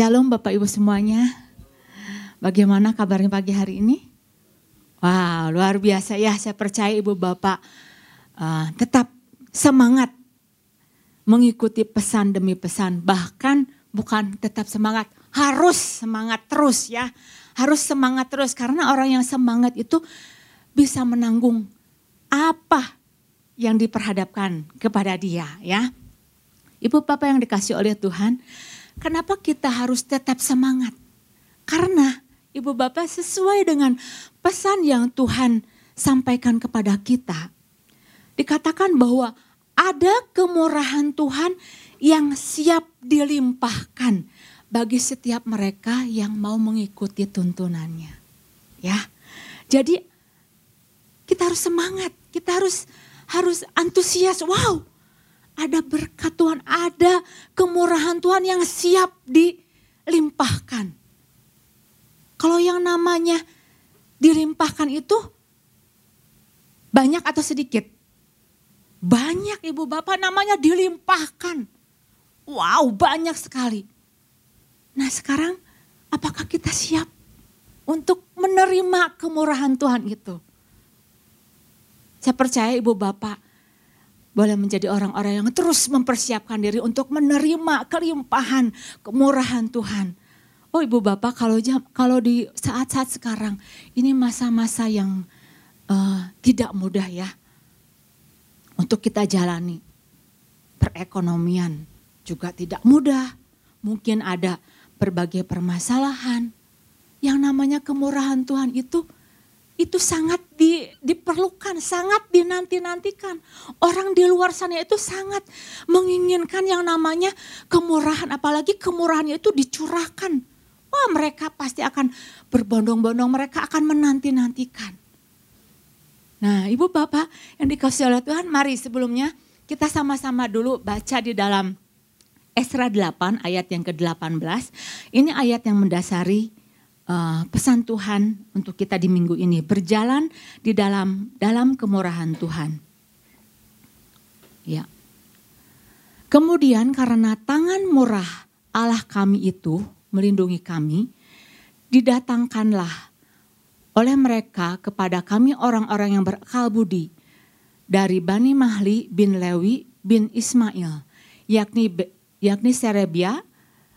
Shalom Bapak Ibu semuanya. Bagaimana kabarnya pagi hari ini? Wow, luar biasa ya. Saya percaya Ibu Bapak uh, tetap semangat mengikuti pesan demi pesan. Bahkan bukan tetap semangat, harus semangat terus ya. Harus semangat terus karena orang yang semangat itu bisa menanggung apa yang diperhadapkan kepada dia ya. Ibu Bapak yang dikasih oleh Tuhan, kenapa kita harus tetap semangat? Karena Ibu Bapak sesuai dengan pesan yang Tuhan sampaikan kepada kita. Dikatakan bahwa ada kemurahan Tuhan yang siap dilimpahkan bagi setiap mereka yang mau mengikuti tuntunannya. Ya. Jadi kita harus semangat, kita harus harus antusias. Wow, ada berkat Tuhan, ada kemurahan Tuhan yang siap dilimpahkan. Kalau yang namanya dilimpahkan itu banyak atau sedikit? Banyak ibu bapak namanya dilimpahkan. Wow banyak sekali. Nah sekarang apakah kita siap untuk menerima kemurahan Tuhan itu? Saya percaya ibu bapak boleh menjadi orang-orang yang terus mempersiapkan diri untuk menerima kelimpahan kemurahan Tuhan. Oh ibu bapak kalau kalau di saat-saat sekarang ini masa-masa yang uh, tidak mudah ya untuk kita jalani. Perekonomian juga tidak mudah. Mungkin ada berbagai permasalahan. Yang namanya kemurahan Tuhan itu itu sangat di, diperlukan, sangat dinanti-nantikan. Orang di luar sana itu sangat menginginkan yang namanya kemurahan, apalagi kemurahannya itu dicurahkan. Wah mereka pasti akan berbondong-bondong, mereka akan menanti-nantikan. Nah ibu bapak yang dikasih oleh Tuhan, mari sebelumnya kita sama-sama dulu baca di dalam Esra 8 ayat yang ke-18. Ini ayat yang mendasari uh, pesan Tuhan untuk kita di minggu ini berjalan di dalam dalam kemurahan Tuhan. Ya. Kemudian karena tangan murah Allah kami itu melindungi kami, didatangkanlah oleh mereka kepada kami orang-orang yang berakal budi dari Bani Mahli bin Lewi bin Ismail, yakni yakni Serebia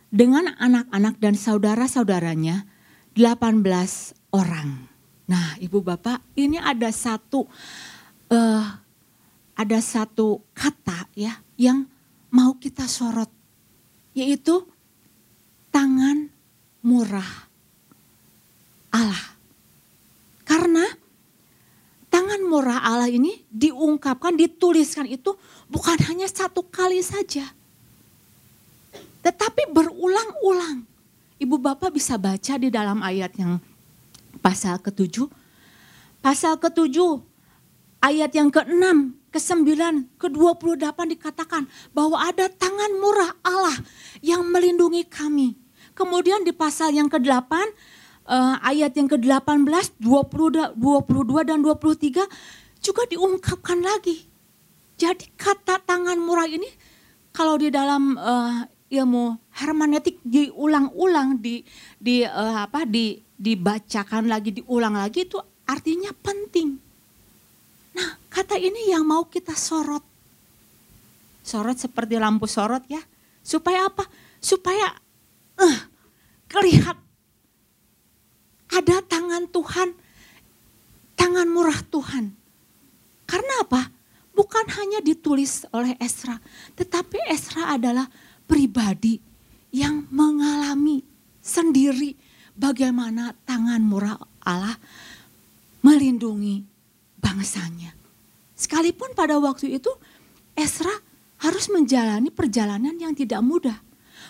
dengan anak-anak dan saudara-saudaranya 18 orang. Nah, Ibu Bapak, ini ada satu uh, ada satu kata ya yang mau kita sorot yaitu tangan murah Allah. Karena tangan murah Allah ini diungkapkan, dituliskan itu bukan hanya satu kali saja. Tetapi berulang-ulang. Ibu Bapak bisa baca di dalam ayat yang pasal ke-7. Pasal ke-7 ayat yang ke-6, ke-9, ke-28 dikatakan bahwa ada tangan murah Allah yang melindungi kami. Kemudian di pasal yang ke-8 uh, ayat yang ke-18, 20, 22 dan 23 juga diungkapkan lagi. Jadi kata tangan murah ini kalau di dalam uh, ilmu hermeneutik diulang-ulang di di uh, apa di dibacakan lagi diulang lagi itu artinya penting. Nah, kata ini yang mau kita sorot. Sorot seperti lampu sorot ya. Supaya apa? Supaya uh, kelihat ada tangan Tuhan, tangan murah Tuhan. Karena apa? Bukan hanya ditulis oleh Esra, tetapi Esra adalah pribadi yang mengalami sendiri bagaimana tangan murah Allah melindungi bangsanya. Sekalipun pada waktu itu Esra harus menjalani perjalanan yang tidak mudah.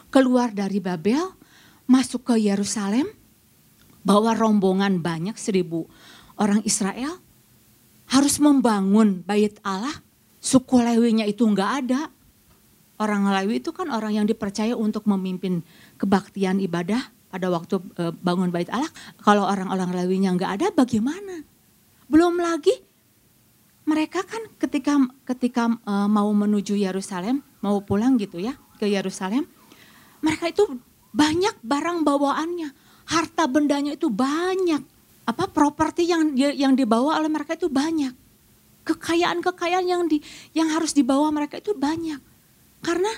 Keluar dari Babel, masuk ke Yerusalem, bawa rombongan banyak seribu orang Israel, harus membangun bait Allah, suku Lewinya itu enggak ada, orang Lewi itu kan orang yang dipercaya untuk memimpin kebaktian ibadah pada waktu e, bangun bait Allah. Kalau orang-orang Lewinya nggak ada bagaimana? Belum lagi mereka kan ketika ketika e, mau menuju Yerusalem, mau pulang gitu ya ke Yerusalem, mereka itu banyak barang bawaannya, harta bendanya itu banyak. Apa properti yang yang dibawa oleh mereka itu banyak. Kekayaan-kekayaan yang di yang harus dibawa mereka itu banyak. Karena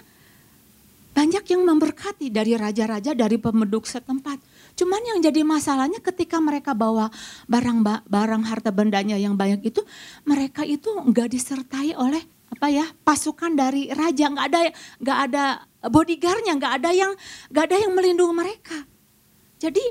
banyak yang memberkati dari raja-raja, dari penduduk setempat. Cuman yang jadi masalahnya ketika mereka bawa barang barang harta bendanya yang banyak itu, mereka itu enggak disertai oleh apa ya pasukan dari raja, nggak ada nggak ada bodyguardnya, nggak ada yang nggak ada yang melindungi mereka. Jadi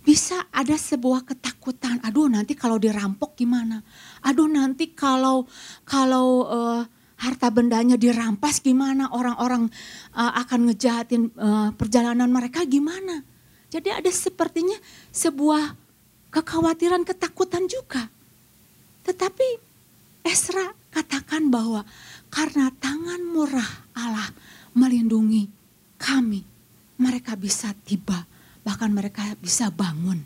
bisa ada sebuah ketakutan. Aduh nanti kalau dirampok gimana? Aduh nanti kalau kalau uh, harta bendanya dirampas gimana? Orang-orang uh, akan ngejahatin uh, perjalanan mereka gimana? Jadi ada sepertinya sebuah kekhawatiran, ketakutan juga. Tetapi Esra katakan bahwa karena tangan murah Allah melindungi kami, mereka bisa tiba, bahkan mereka bisa bangun.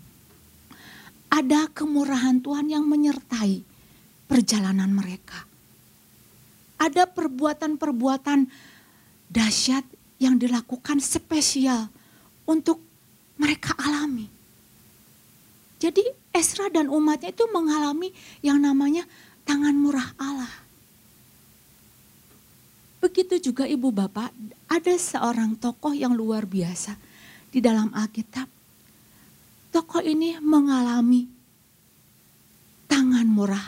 Ada kemurahan Tuhan yang menyertai perjalanan mereka. Ada perbuatan-perbuatan dahsyat yang dilakukan spesial untuk mereka alami. Jadi Esra dan umatnya itu mengalami yang namanya tangan murah Allah. Begitu juga ibu bapak, ada seorang tokoh yang luar biasa di dalam Alkitab. Tokoh ini mengalami tangan murah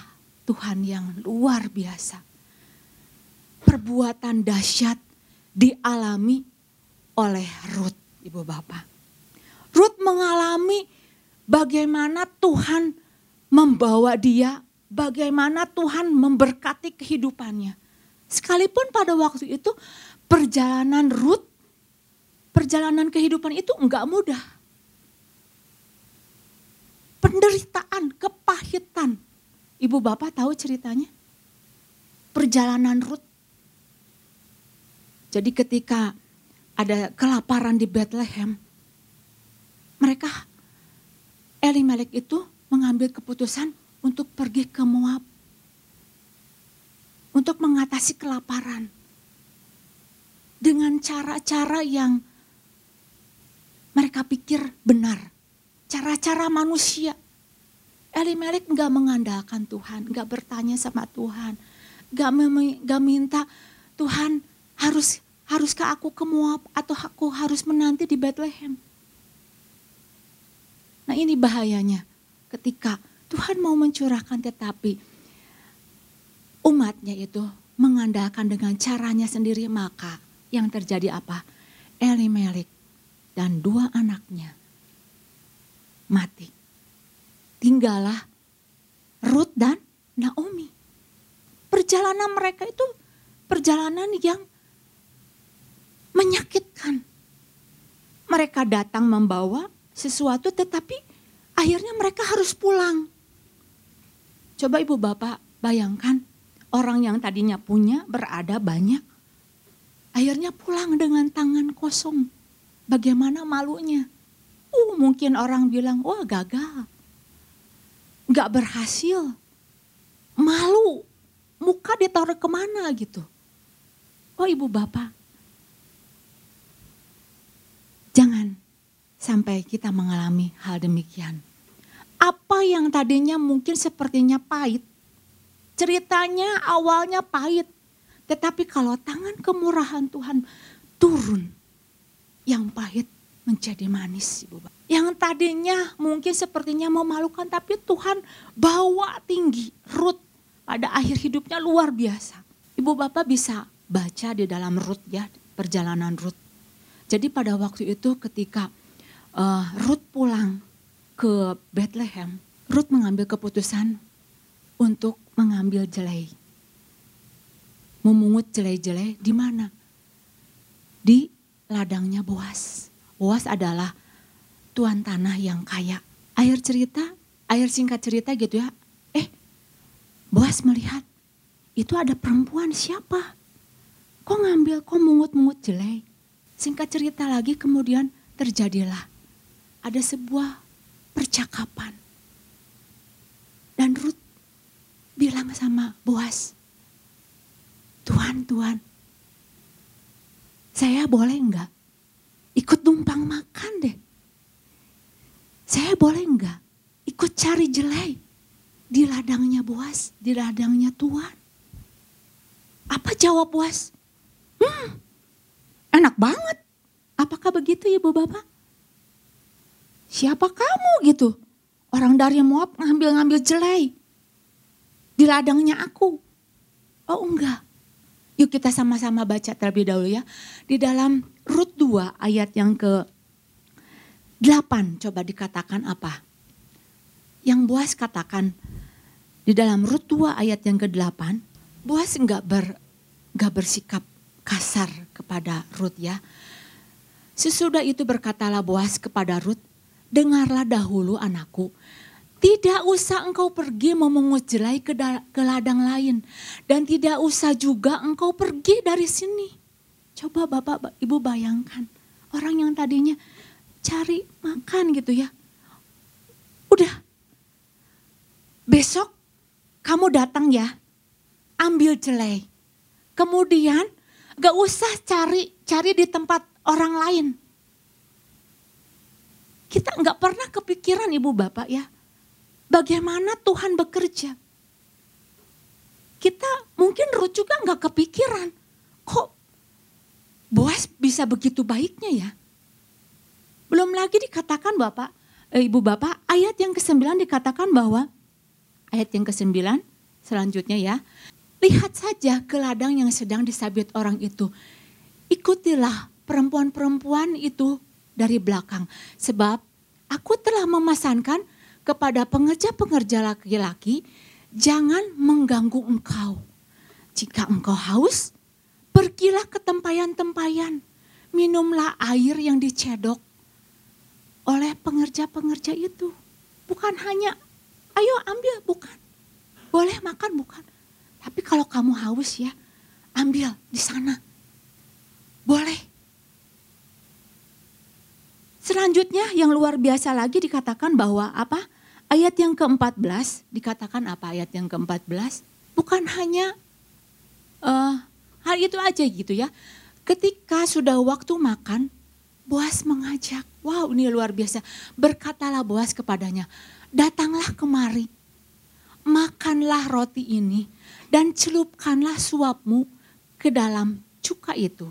Tuhan yang luar biasa. Perbuatan dahsyat dialami oleh Ruth, ibu bapak. Ruth mengalami bagaimana Tuhan membawa dia, bagaimana Tuhan memberkati kehidupannya. Sekalipun pada waktu itu perjalanan Ruth, perjalanan kehidupan itu enggak mudah. Penderitaan, kepahitan. Ibu bapak tahu ceritanya? Perjalanan Ruth. Jadi ketika ada kelaparan di Bethlehem, mereka Elimelek itu mengambil keputusan untuk pergi ke Moab. Untuk mengatasi kelaparan. Dengan cara-cara yang mereka pikir benar. Cara-cara manusia. Elimelek nggak mengandalkan Tuhan, nggak bertanya sama Tuhan, nggak minta Tuhan harus haruskah aku ke Moab atau aku harus menanti di Bethlehem. Nah ini bahayanya ketika Tuhan mau mencurahkan tetapi umatnya itu mengandalkan dengan caranya sendiri maka yang terjadi apa? Elimelek dan dua anaknya mati. Tinggallah Ruth dan Naomi. Perjalanan mereka itu perjalanan yang menyakitkan. Mereka datang membawa sesuatu tetapi akhirnya mereka harus pulang. Coba ibu bapak bayangkan orang yang tadinya punya berada banyak. Akhirnya pulang dengan tangan kosong. Bagaimana malunya? Uh, mungkin orang bilang, wah gagal. Gak berhasil. Malu. Muka ditaruh ke mana gitu. Oh ibu bapak. Jangan sampai kita mengalami hal demikian. Apa yang tadinya mungkin sepertinya pahit, ceritanya awalnya pahit, tetapi kalau tangan kemurahan Tuhan turun, yang pahit menjadi manis, Ibu. Yang tadinya mungkin sepertinya memalukan, tapi Tuhan bawa tinggi, Ruth pada akhir hidupnya luar biasa. Ibu Bapak bisa baca di dalam Ruth ya, perjalanan Ruth. Jadi pada waktu itu ketika uh, Ruth pulang ke Bethlehem, Ruth mengambil keputusan untuk mengambil jelai. Memungut jelai-jelai di mana? Di ladangnya Boas. Boas adalah tuan tanah yang kaya. Akhir cerita, akhir singkat cerita gitu ya. Eh, Boas melihat itu ada perempuan siapa? Kok ngambil, kok mungut-mungut jelai? Singkat cerita lagi kemudian terjadilah ada sebuah percakapan. Dan Ruth bilang sama Boas, Tuhan, Tuhan, saya boleh enggak ikut numpang makan deh. Saya boleh enggak ikut cari jelai di ladangnya Boas, di ladangnya Tuhan? Apa jawab Boas? Hmm, enak banget. Apakah begitu ibu bapak? Siapa kamu gitu? Orang dari Moab ngambil-ngambil jelai di ladangnya aku. Oh enggak. Yuk kita sama-sama baca terlebih dahulu ya. Di dalam Rut 2 ayat yang ke 8 coba dikatakan apa? Yang Boas katakan di dalam Rut 2 ayat yang ke-8, Boas enggak ber enggak bersikap kasar kepada Rut ya. Sesudah itu berkatalah Boas kepada Rut, dengarlah dahulu anakku, tidak usah engkau pergi memungut jelai ke, ke ladang lain. Dan tidak usah juga engkau pergi dari sini. Coba bapak ibu bayangkan. Orang yang tadinya cari makan gitu ya. Udah. Besok kamu datang ya. Ambil jelai. Kemudian gak usah cari cari di tempat orang lain. Kita nggak pernah kepikiran ibu bapak ya bagaimana Tuhan bekerja. Kita mungkin Ruth juga nggak kepikiran, kok Boas bisa begitu baiknya ya. Belum lagi dikatakan Bapak, eh, Ibu Bapak, ayat yang ke-9 dikatakan bahwa, ayat yang ke-9 selanjutnya ya, lihat saja ke ladang yang sedang disabit orang itu. Ikutilah perempuan-perempuan itu dari belakang. Sebab aku telah memesankan kepada pengerja-pengerja laki-laki, jangan mengganggu engkau. Jika engkau haus, pergilah ke tempayan-tempayan, minumlah air yang dicedok oleh pengerja-pengerja itu. Bukan hanya, ayo ambil, bukan. Boleh makan, bukan. Tapi kalau kamu haus ya, ambil di sana. Boleh. Selanjutnya yang luar biasa lagi dikatakan bahwa apa? Ayat yang ke-14 dikatakan apa ayat yang ke-14? Bukan hanya uh, hal itu aja gitu ya. Ketika sudah waktu makan, Boas mengajak. Wow ini luar biasa. Berkatalah Boas kepadanya, datanglah kemari. Makanlah roti ini dan celupkanlah suapmu ke dalam cuka itu.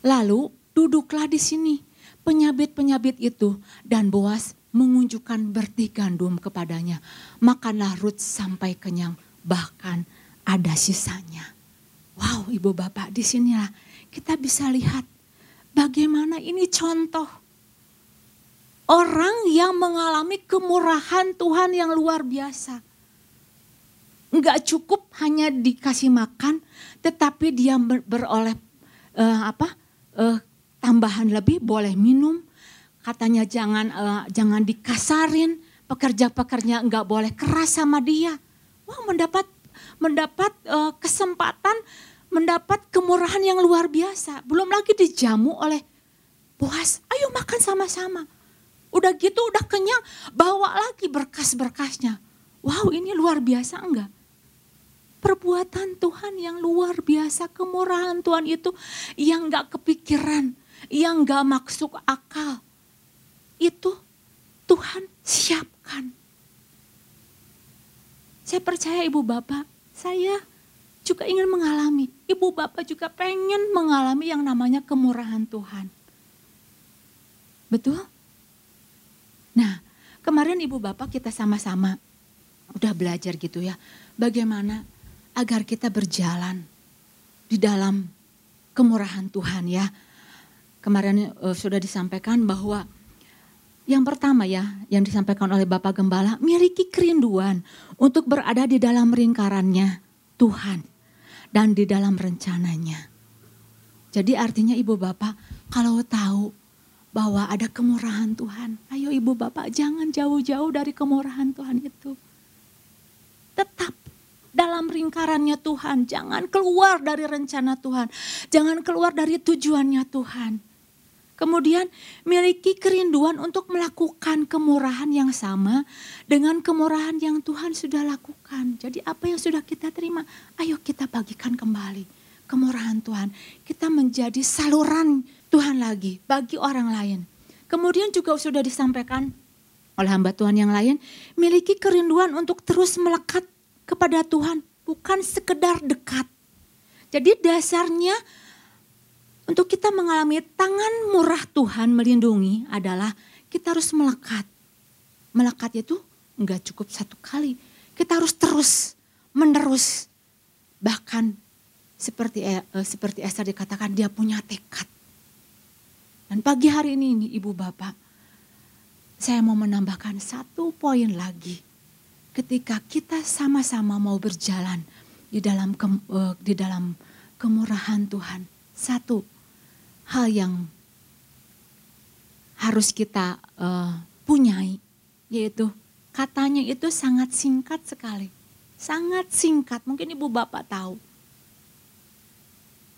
Lalu duduklah di sini penyabit-penyabit itu dan Boas mengunjukkan bertih gandum kepadanya. Makanlah Ruth sampai kenyang, bahkan ada sisanya. Wow, ibu bapak, di sinilah kita bisa lihat bagaimana ini contoh orang yang mengalami kemurahan Tuhan yang luar biasa. Enggak cukup hanya dikasih makan, tetapi dia beroleh uh, apa uh, tambahan lebih, boleh minum, katanya jangan uh, jangan dikasarin, pekerja-pekerja enggak boleh keras sama dia. Wah mendapat mendapat uh, kesempatan, mendapat kemurahan yang luar biasa. Belum lagi dijamu oleh Boas, ayo makan sama-sama. Udah gitu udah kenyang, bawa lagi berkas-berkasnya. Wow ini luar biasa enggak? Perbuatan Tuhan yang luar biasa, kemurahan Tuhan itu yang enggak kepikiran, yang enggak maksud akal itu Tuhan siapkan. Saya percaya ibu bapak, saya juga ingin mengalami. Ibu bapak juga pengen mengalami yang namanya kemurahan Tuhan. Betul? Nah, kemarin ibu bapak kita sama-sama udah belajar gitu ya. Bagaimana agar kita berjalan di dalam kemurahan Tuhan ya. Kemarin uh, sudah disampaikan bahwa yang pertama ya, yang disampaikan oleh Bapak Gembala, miliki kerinduan untuk berada di dalam lingkarannya Tuhan dan di dalam rencananya. Jadi artinya ibu bapak kalau tahu bahwa ada kemurahan Tuhan, ayo ibu bapak jangan jauh-jauh dari kemurahan Tuhan itu. Dalam lingkarannya Tuhan, jangan keluar dari rencana Tuhan, jangan keluar dari tujuannya Tuhan. Kemudian miliki kerinduan untuk melakukan kemurahan yang sama dengan kemurahan yang Tuhan sudah lakukan. Jadi apa yang sudah kita terima, ayo kita bagikan kembali kemurahan Tuhan. Kita menjadi saluran Tuhan lagi bagi orang lain. Kemudian juga sudah disampaikan oleh hamba Tuhan yang lain, miliki kerinduan untuk terus melekat kepada Tuhan, bukan sekedar dekat. Jadi dasarnya untuk kita mengalami tangan murah Tuhan melindungi adalah kita harus melekat. Melekat itu enggak cukup satu kali. Kita harus terus, menerus. Bahkan seperti eh, seperti Esther dikatakan dia punya tekad. Dan pagi hari ini, ini Ibu Bapak, saya mau menambahkan satu poin lagi. Ketika kita sama-sama mau berjalan di dalam ke, uh, di dalam kemurahan Tuhan, satu hal yang harus kita uh, punyai, yaitu katanya itu sangat singkat sekali, sangat singkat. Mungkin ibu bapak tahu,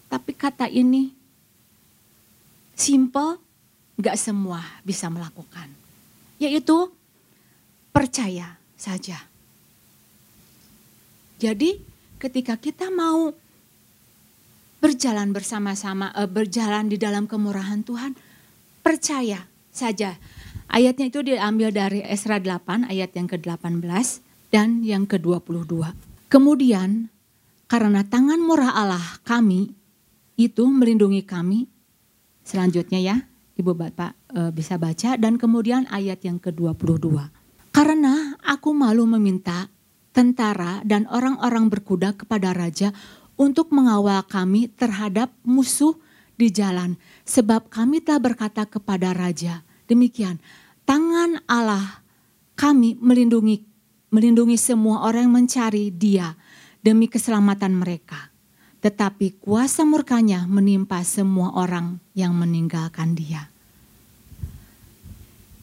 tapi kata ini simple, gak semua bisa melakukan. Yaitu percaya saja. Jadi ketika kita mau berjalan bersama-sama, uh, berjalan di dalam kemurahan Tuhan, percaya saja. Ayatnya itu diambil dari Esra 8 ayat yang ke-18 dan yang ke-22. Kemudian karena tangan murah Allah kami itu melindungi kami. Selanjutnya ya, Ibu Bapak e, bisa baca dan kemudian ayat yang ke-22. Karena aku malu meminta tentara dan orang-orang berkuda kepada raja untuk mengawal kami terhadap musuh di jalan sebab kami telah berkata kepada raja demikian tangan Allah kami melindungi melindungi semua orang yang mencari dia demi keselamatan mereka tetapi kuasa murkanya menimpa semua orang yang meninggalkan dia.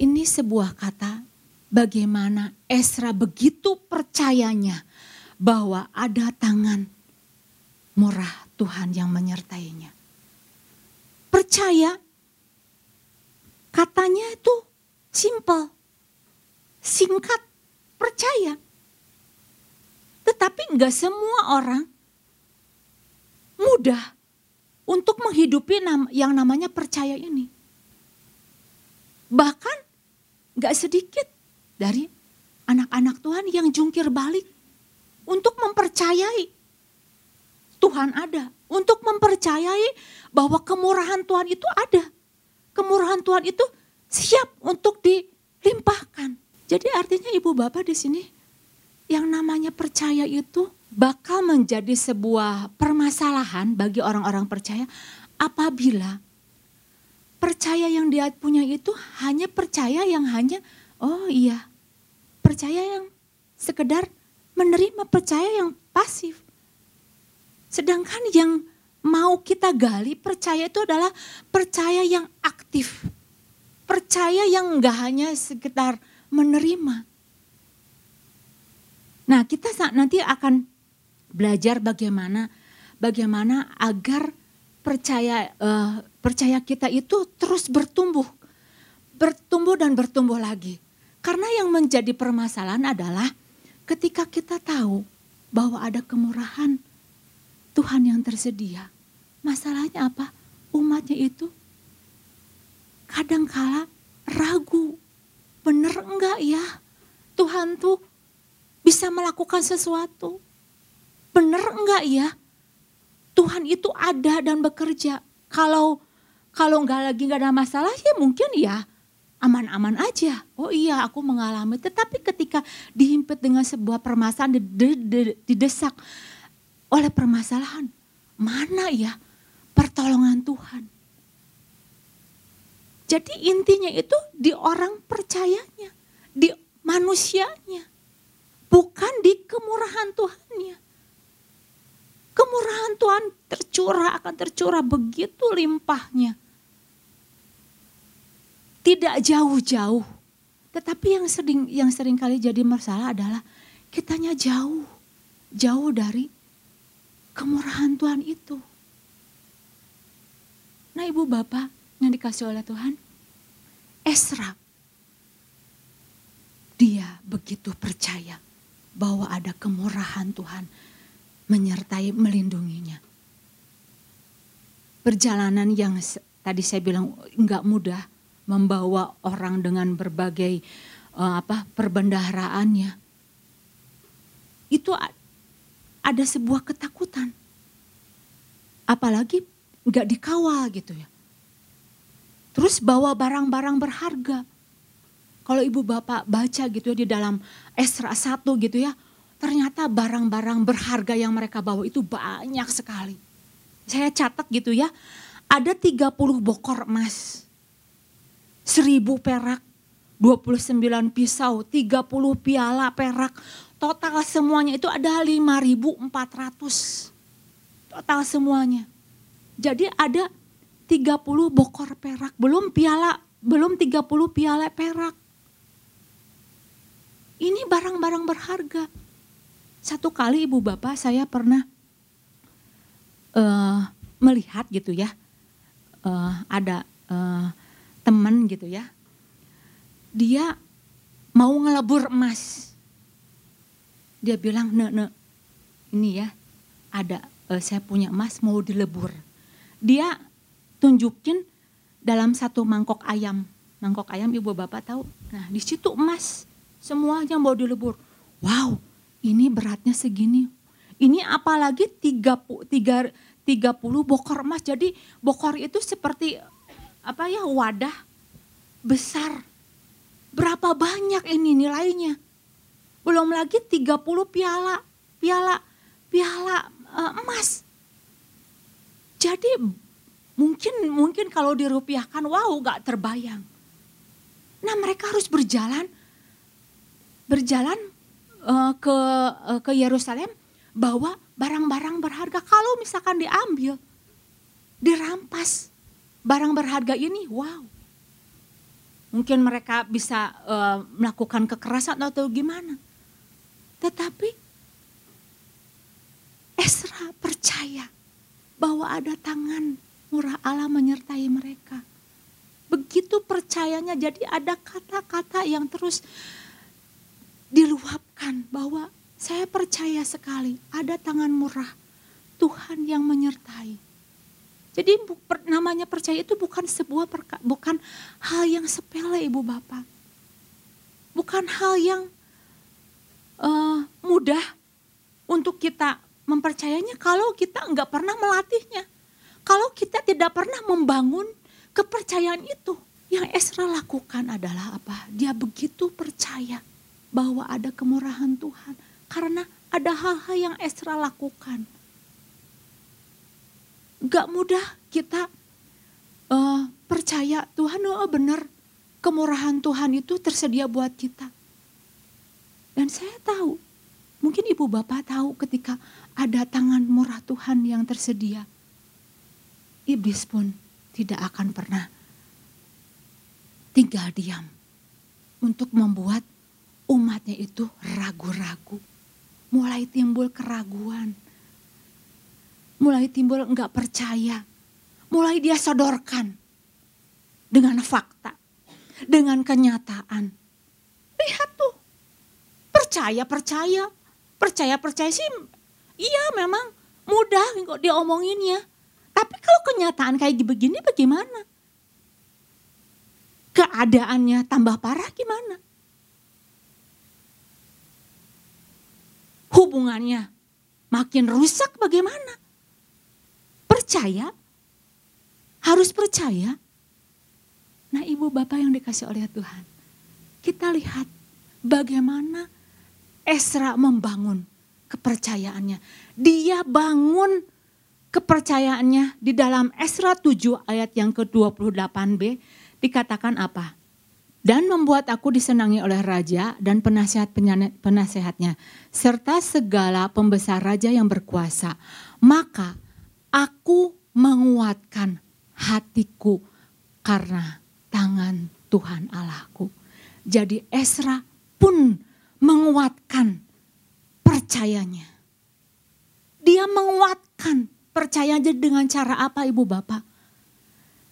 Ini sebuah kata bagaimana Esra begitu percayanya bahwa ada tangan murah Tuhan yang menyertainya. Percaya katanya itu simple, singkat, percaya. Tetapi enggak semua orang mudah untuk menghidupi yang namanya percaya ini. Bahkan gak sedikit dari anak-anak Tuhan yang jungkir balik untuk mempercayai Tuhan ada. Untuk mempercayai bahwa kemurahan Tuhan itu ada. Kemurahan Tuhan itu siap untuk dilimpahkan. Jadi artinya ibu bapak di sini yang namanya percaya itu bakal menjadi sebuah permasalahan bagi orang-orang percaya apabila percaya yang dia punya itu hanya percaya yang hanya oh iya percaya yang sekedar menerima percaya yang pasif. Sedangkan yang mau kita gali percaya itu adalah percaya yang aktif. Percaya yang enggak hanya sekedar menerima. Nah kita nanti akan belajar bagaimana bagaimana agar percaya uh, percaya kita itu terus bertumbuh. Bertumbuh dan bertumbuh lagi karena yang menjadi permasalahan adalah ketika kita tahu bahwa ada kemurahan Tuhan yang tersedia masalahnya apa umatnya itu kadangkala ragu bener enggak ya Tuhan tuh bisa melakukan sesuatu benar enggak ya? Tuhan itu ada dan bekerja. Kalau kalau enggak lagi enggak ada masalah ya mungkin ya aman-aman aja. Oh iya aku mengalami. Tetapi ketika dihimpit dengan sebuah permasalahan, didesak oleh permasalahan. Mana ya pertolongan Tuhan. Jadi intinya itu di orang percayanya, di manusianya. Bukan di kemurahan Tuhannya. Kemurahan Tuhan tercurah akan tercurah begitu limpahnya. Tidak jauh-jauh. Tetapi yang sering yang sering kali jadi masalah adalah kitanya jauh. Jauh dari kemurahan Tuhan itu. Nah ibu bapak yang dikasih oleh Tuhan, Esra, dia begitu percaya bahwa ada kemurahan Tuhan menyertai melindunginya. perjalanan yang tadi saya bilang nggak mudah membawa orang dengan berbagai uh, apa perbendaharaannya. Itu ada sebuah ketakutan. Apalagi nggak dikawal gitu ya. Terus bawa barang-barang berharga. Kalau ibu bapak baca gitu ya di dalam Esra 1 gitu ya ternyata barang-barang berharga yang mereka bawa itu banyak sekali. Saya catat gitu ya, ada 30 bokor emas, 1000 perak, 29 pisau, 30 piala perak, total semuanya itu ada 5400. Total semuanya. Jadi ada 30 bokor perak, belum piala, belum 30 piala perak. Ini barang-barang berharga. Satu kali ibu bapak saya pernah uh, melihat gitu ya, uh, ada uh, teman gitu ya, dia mau ngelebur emas. Dia bilang, ne, ne, ini ya, ada uh, saya punya emas mau dilebur. Dia tunjukin dalam satu mangkok ayam. Mangkok ayam ibu bapak tahu. Nah di situ emas semuanya mau dilebur. Wow ini beratnya segini. Ini apalagi 30, 30 bokor emas. Jadi bokor itu seperti apa ya wadah besar. Berapa banyak ini nilainya? Belum lagi 30 piala, piala, piala uh, emas. Jadi mungkin mungkin kalau dirupiahkan wow gak terbayang. Nah mereka harus berjalan berjalan uh, ke uh, ke Yerusalem bawa barang-barang berharga. Kalau misalkan diambil, dirampas barang berharga ini, wow. Mungkin mereka bisa uh, melakukan kekerasan atau gimana. Tetapi Esra percaya bahwa ada tangan murah Allah menyertai mereka. Begitu percayanya jadi ada kata-kata yang terus diluapkan bahwa saya percaya sekali ada tangan murah Tuhan yang menyertai. Jadi namanya percaya itu bukan sebuah perka, bukan hal yang sepele ibu bapak. Bukan hal yang uh, mudah untuk kita mempercayainya kalau kita nggak pernah melatihnya. Kalau kita tidak pernah membangun kepercayaan itu. Yang Esra lakukan adalah apa? Dia begitu percaya bahwa ada kemurahan Tuhan karena ada hal-hal yang Esra lakukan. Gak mudah kita uh, percaya Tuhan oh benar kemurahan Tuhan itu tersedia buat kita. Dan saya tahu, mungkin ibu bapak tahu ketika ada tangan murah Tuhan yang tersedia. Iblis pun tidak akan pernah tinggal diam untuk membuat umatnya itu ragu-ragu mulai timbul keraguan. Mulai timbul enggak percaya. Mulai dia sodorkan dengan fakta, dengan kenyataan. Lihat tuh, percaya-percaya, percaya-percaya sih iya memang mudah kok diomonginnya. Tapi kalau kenyataan kayak begini bagaimana? Keadaannya tambah parah gimana? hubungannya makin rusak bagaimana? Percaya? Harus percaya? Nah ibu bapak yang dikasih oleh Tuhan. Kita lihat bagaimana Esra membangun kepercayaannya. Dia bangun kepercayaannya di dalam Esra 7 ayat yang ke-28b dikatakan apa? dan membuat aku disenangi oleh raja dan penasihat penasehatnya serta segala pembesar raja yang berkuasa maka aku menguatkan hatiku karena tangan Tuhan Allahku jadi Esra pun menguatkan percayanya dia menguatkan percayanya dengan cara apa ibu bapak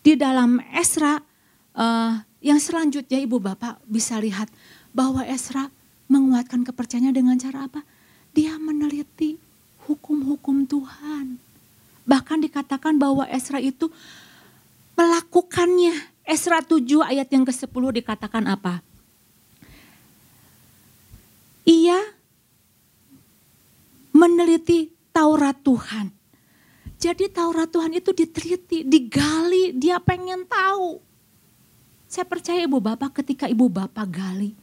di dalam Esra uh, yang selanjutnya ibu bapak bisa lihat bahwa Esra menguatkan kepercayaannya dengan cara apa? Dia meneliti hukum-hukum Tuhan. Bahkan dikatakan bahwa Esra itu melakukannya. Esra 7 ayat yang ke-10 dikatakan apa? Ia meneliti Taurat Tuhan. Jadi Taurat Tuhan itu diteliti, digali, dia pengen tahu. Saya percaya ibu bapak ketika ibu bapak gali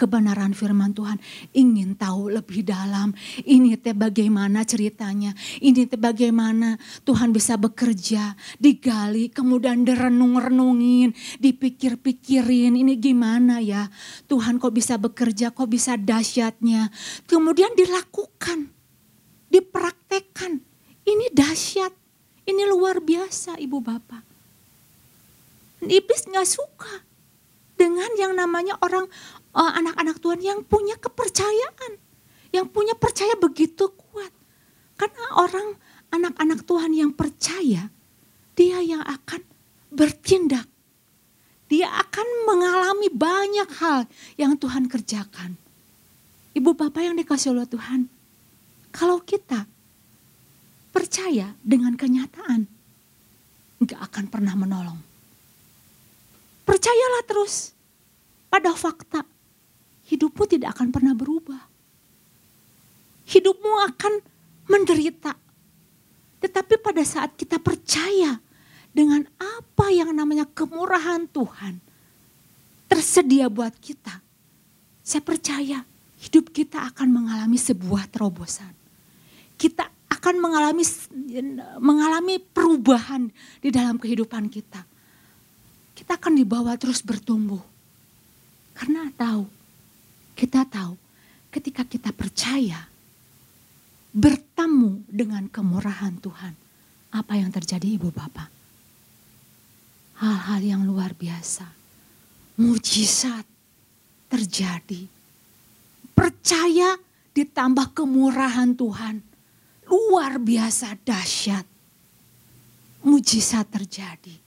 kebenaran firman Tuhan, ingin tahu lebih dalam, ini teh bagaimana ceritanya, ini teh bagaimana Tuhan bisa bekerja, digali, kemudian direnung-renungin, dipikir-pikirin, ini gimana ya, Tuhan kok bisa bekerja, kok bisa dahsyatnya, kemudian dilakukan, dipraktekkan, ini dahsyat, ini luar biasa ibu bapak. Iblis nggak suka dengan yang namanya orang uh, anak-anak Tuhan yang punya kepercayaan, yang punya percaya begitu kuat. Karena orang anak-anak Tuhan yang percaya, dia yang akan bertindak. Dia akan mengalami banyak hal yang Tuhan kerjakan. Ibu bapak yang dikasih oleh Tuhan, kalau kita percaya dengan kenyataan, nggak akan pernah menolong. Percayalah terus pada fakta. Hidupmu tidak akan pernah berubah. Hidupmu akan menderita. Tetapi pada saat kita percaya dengan apa yang namanya kemurahan Tuhan tersedia buat kita. Saya percaya hidup kita akan mengalami sebuah terobosan. Kita akan mengalami mengalami perubahan di dalam kehidupan kita kita akan dibawa terus bertumbuh. Karena tahu, kita tahu ketika kita percaya, bertemu dengan kemurahan Tuhan, apa yang terjadi ibu bapak? Hal-hal yang luar biasa, mujizat terjadi. Percaya ditambah kemurahan Tuhan, luar biasa dahsyat. Mujizat terjadi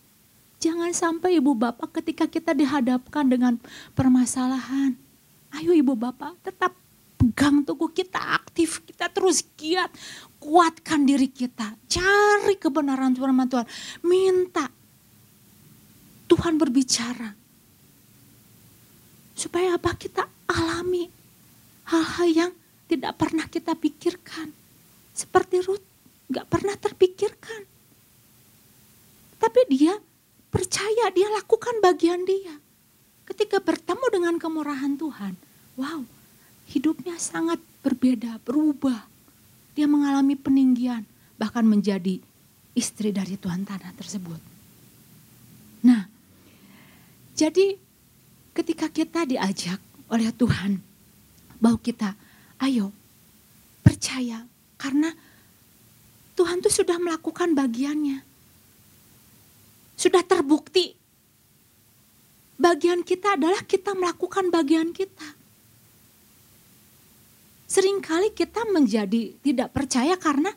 Jangan sampai ibu bapak ketika kita dihadapkan dengan permasalahan. Ayo ibu bapak tetap pegang teguh kita aktif, kita terus giat. Kuatkan diri kita, cari kebenaran firman Tuhan. Minta Tuhan berbicara. Supaya apa kita alami hal-hal yang tidak pernah kita pikirkan. Seperti Ruth, gak pernah terpikirkan. Tapi dia percaya dia lakukan bagian dia. Ketika bertemu dengan kemurahan Tuhan, wow, hidupnya sangat berbeda, berubah. Dia mengalami peninggian, bahkan menjadi istri dari Tuhan tanah tersebut. Nah, jadi ketika kita diajak oleh Tuhan, bahwa kita, ayo percaya karena Tuhan tuh sudah melakukan bagiannya. Sudah terbukti. Bagian kita adalah kita melakukan bagian kita. Seringkali kita menjadi tidak percaya karena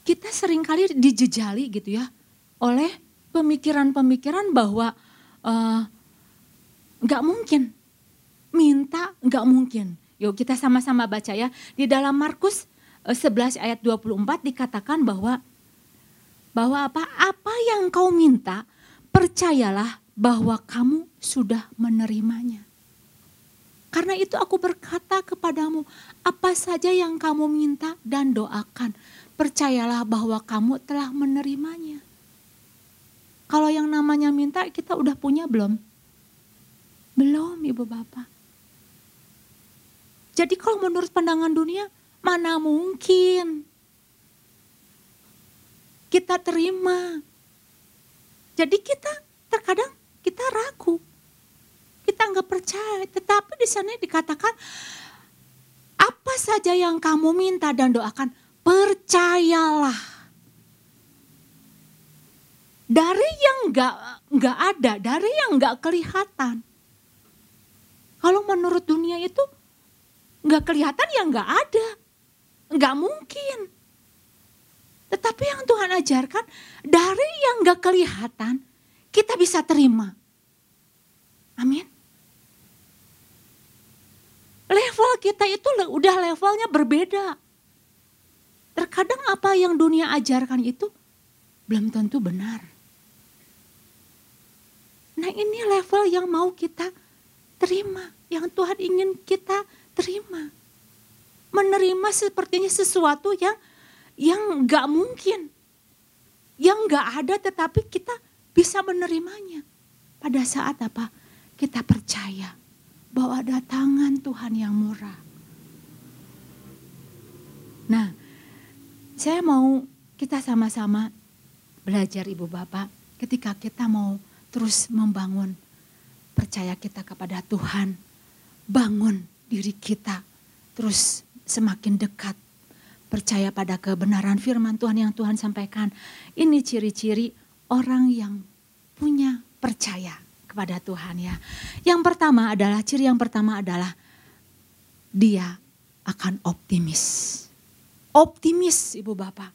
kita sering kali dijejali gitu ya oleh pemikiran-pemikiran bahwa uh, mungkin minta nggak mungkin. Yuk kita sama-sama baca ya di dalam Markus 11 eh, ayat 24 dikatakan bahwa bahwa apa? Apa yang kau minta, percayalah bahwa kamu sudah menerimanya. Karena itu aku berkata kepadamu, apa saja yang kamu minta dan doakan, percayalah bahwa kamu telah menerimanya. Kalau yang namanya minta kita udah punya belum? Belum ibu bapak. Jadi kalau menurut pandangan dunia, mana mungkin kita terima. Jadi kita terkadang kita ragu. Kita nggak percaya. Tetapi di sana dikatakan apa saja yang kamu minta dan doakan, percayalah. Dari yang nggak nggak ada, dari yang nggak kelihatan. Kalau menurut dunia itu nggak kelihatan ya nggak ada, nggak mungkin. Tetapi yang Tuhan ajarkan dari yang gak kelihatan kita bisa terima. Amin. Level kita itu udah levelnya berbeda. Terkadang apa yang dunia ajarkan itu belum tentu benar. Nah ini level yang mau kita terima, yang Tuhan ingin kita terima. Menerima sepertinya sesuatu yang yang nggak mungkin, yang nggak ada tetapi kita bisa menerimanya. Pada saat apa? Kita percaya bahwa ada tangan Tuhan yang murah. Nah, saya mau kita sama-sama belajar Ibu Bapak ketika kita mau terus membangun percaya kita kepada Tuhan. Bangun diri kita terus semakin dekat percaya pada kebenaran firman Tuhan yang Tuhan sampaikan. Ini ciri-ciri orang yang punya percaya kepada Tuhan ya. Yang pertama adalah ciri yang pertama adalah dia akan optimis. Optimis Ibu Bapak.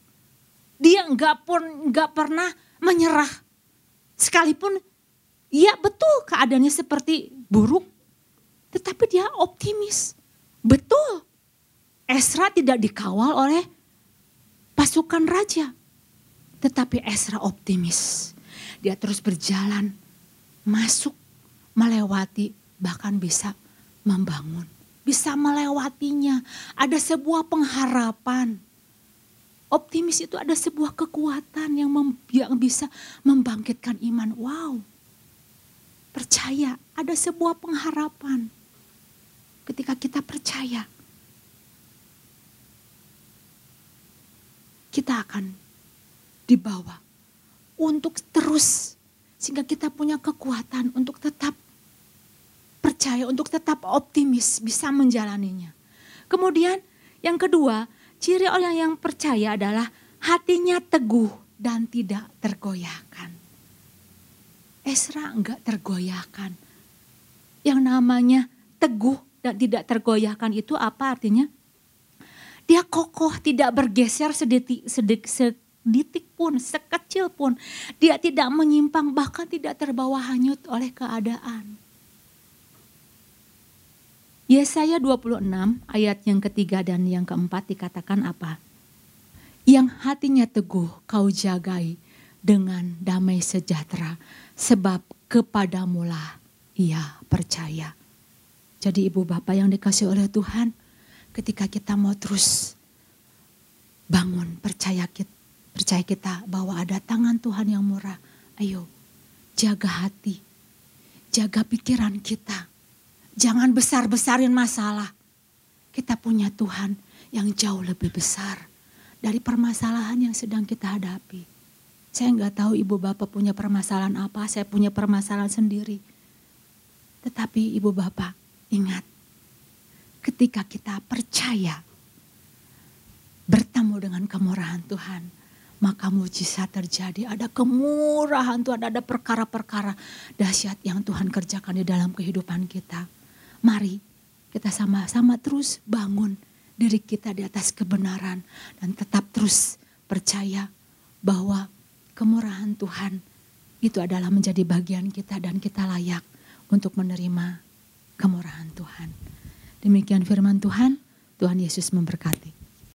Dia nggak pun nggak pernah menyerah. Sekalipun ya betul keadaannya seperti buruk, tetapi dia optimis. Betul. Esra tidak dikawal oleh pasukan raja. Tetapi Esra optimis. Dia terus berjalan, masuk, melewati, bahkan bisa membangun. Bisa melewatinya. Ada sebuah pengharapan. Optimis itu ada sebuah kekuatan yang, mem, yang bisa membangkitkan iman. Wow, percaya ada sebuah pengharapan. Ketika kita percaya, kita akan dibawa untuk terus sehingga kita punya kekuatan untuk tetap percaya, untuk tetap optimis bisa menjalaninya. Kemudian yang kedua, ciri orang yang percaya adalah hatinya teguh dan tidak tergoyahkan. Esra enggak tergoyahkan. Yang namanya teguh dan tidak tergoyahkan itu apa artinya? Dia kokoh, tidak bergeser sedetik, sedetik, seditik pun, sekecil pun. Dia tidak menyimpang, bahkan tidak terbawa hanyut oleh keadaan. Yesaya 26 ayat yang ketiga dan yang keempat dikatakan apa? Yang hatinya teguh kau jagai dengan damai sejahtera sebab kepadamulah ia percaya. Jadi ibu bapak yang dikasih oleh Tuhan ketika kita mau terus bangun percaya kita Percaya kita bahwa ada tangan Tuhan yang murah. Ayo, jaga hati, jaga pikiran kita. Jangan besar-besarin masalah. Kita punya Tuhan yang jauh lebih besar dari permasalahan yang sedang kita hadapi. Saya nggak tahu ibu bapak punya permasalahan apa, saya punya permasalahan sendiri. Tetapi ibu bapak ingat, ketika kita percaya bertemu dengan kemurahan Tuhan, maka mujizat terjadi. Ada kemurahan Tuhan, ada perkara-perkara dahsyat yang Tuhan kerjakan di dalam kehidupan kita. Mari kita sama-sama terus bangun diri kita di atas kebenaran dan tetap terus percaya bahwa kemurahan Tuhan itu adalah menjadi bagian kita dan kita layak untuk menerima kemurahan Tuhan. Demikian firman Tuhan, Tuhan Yesus memberkati.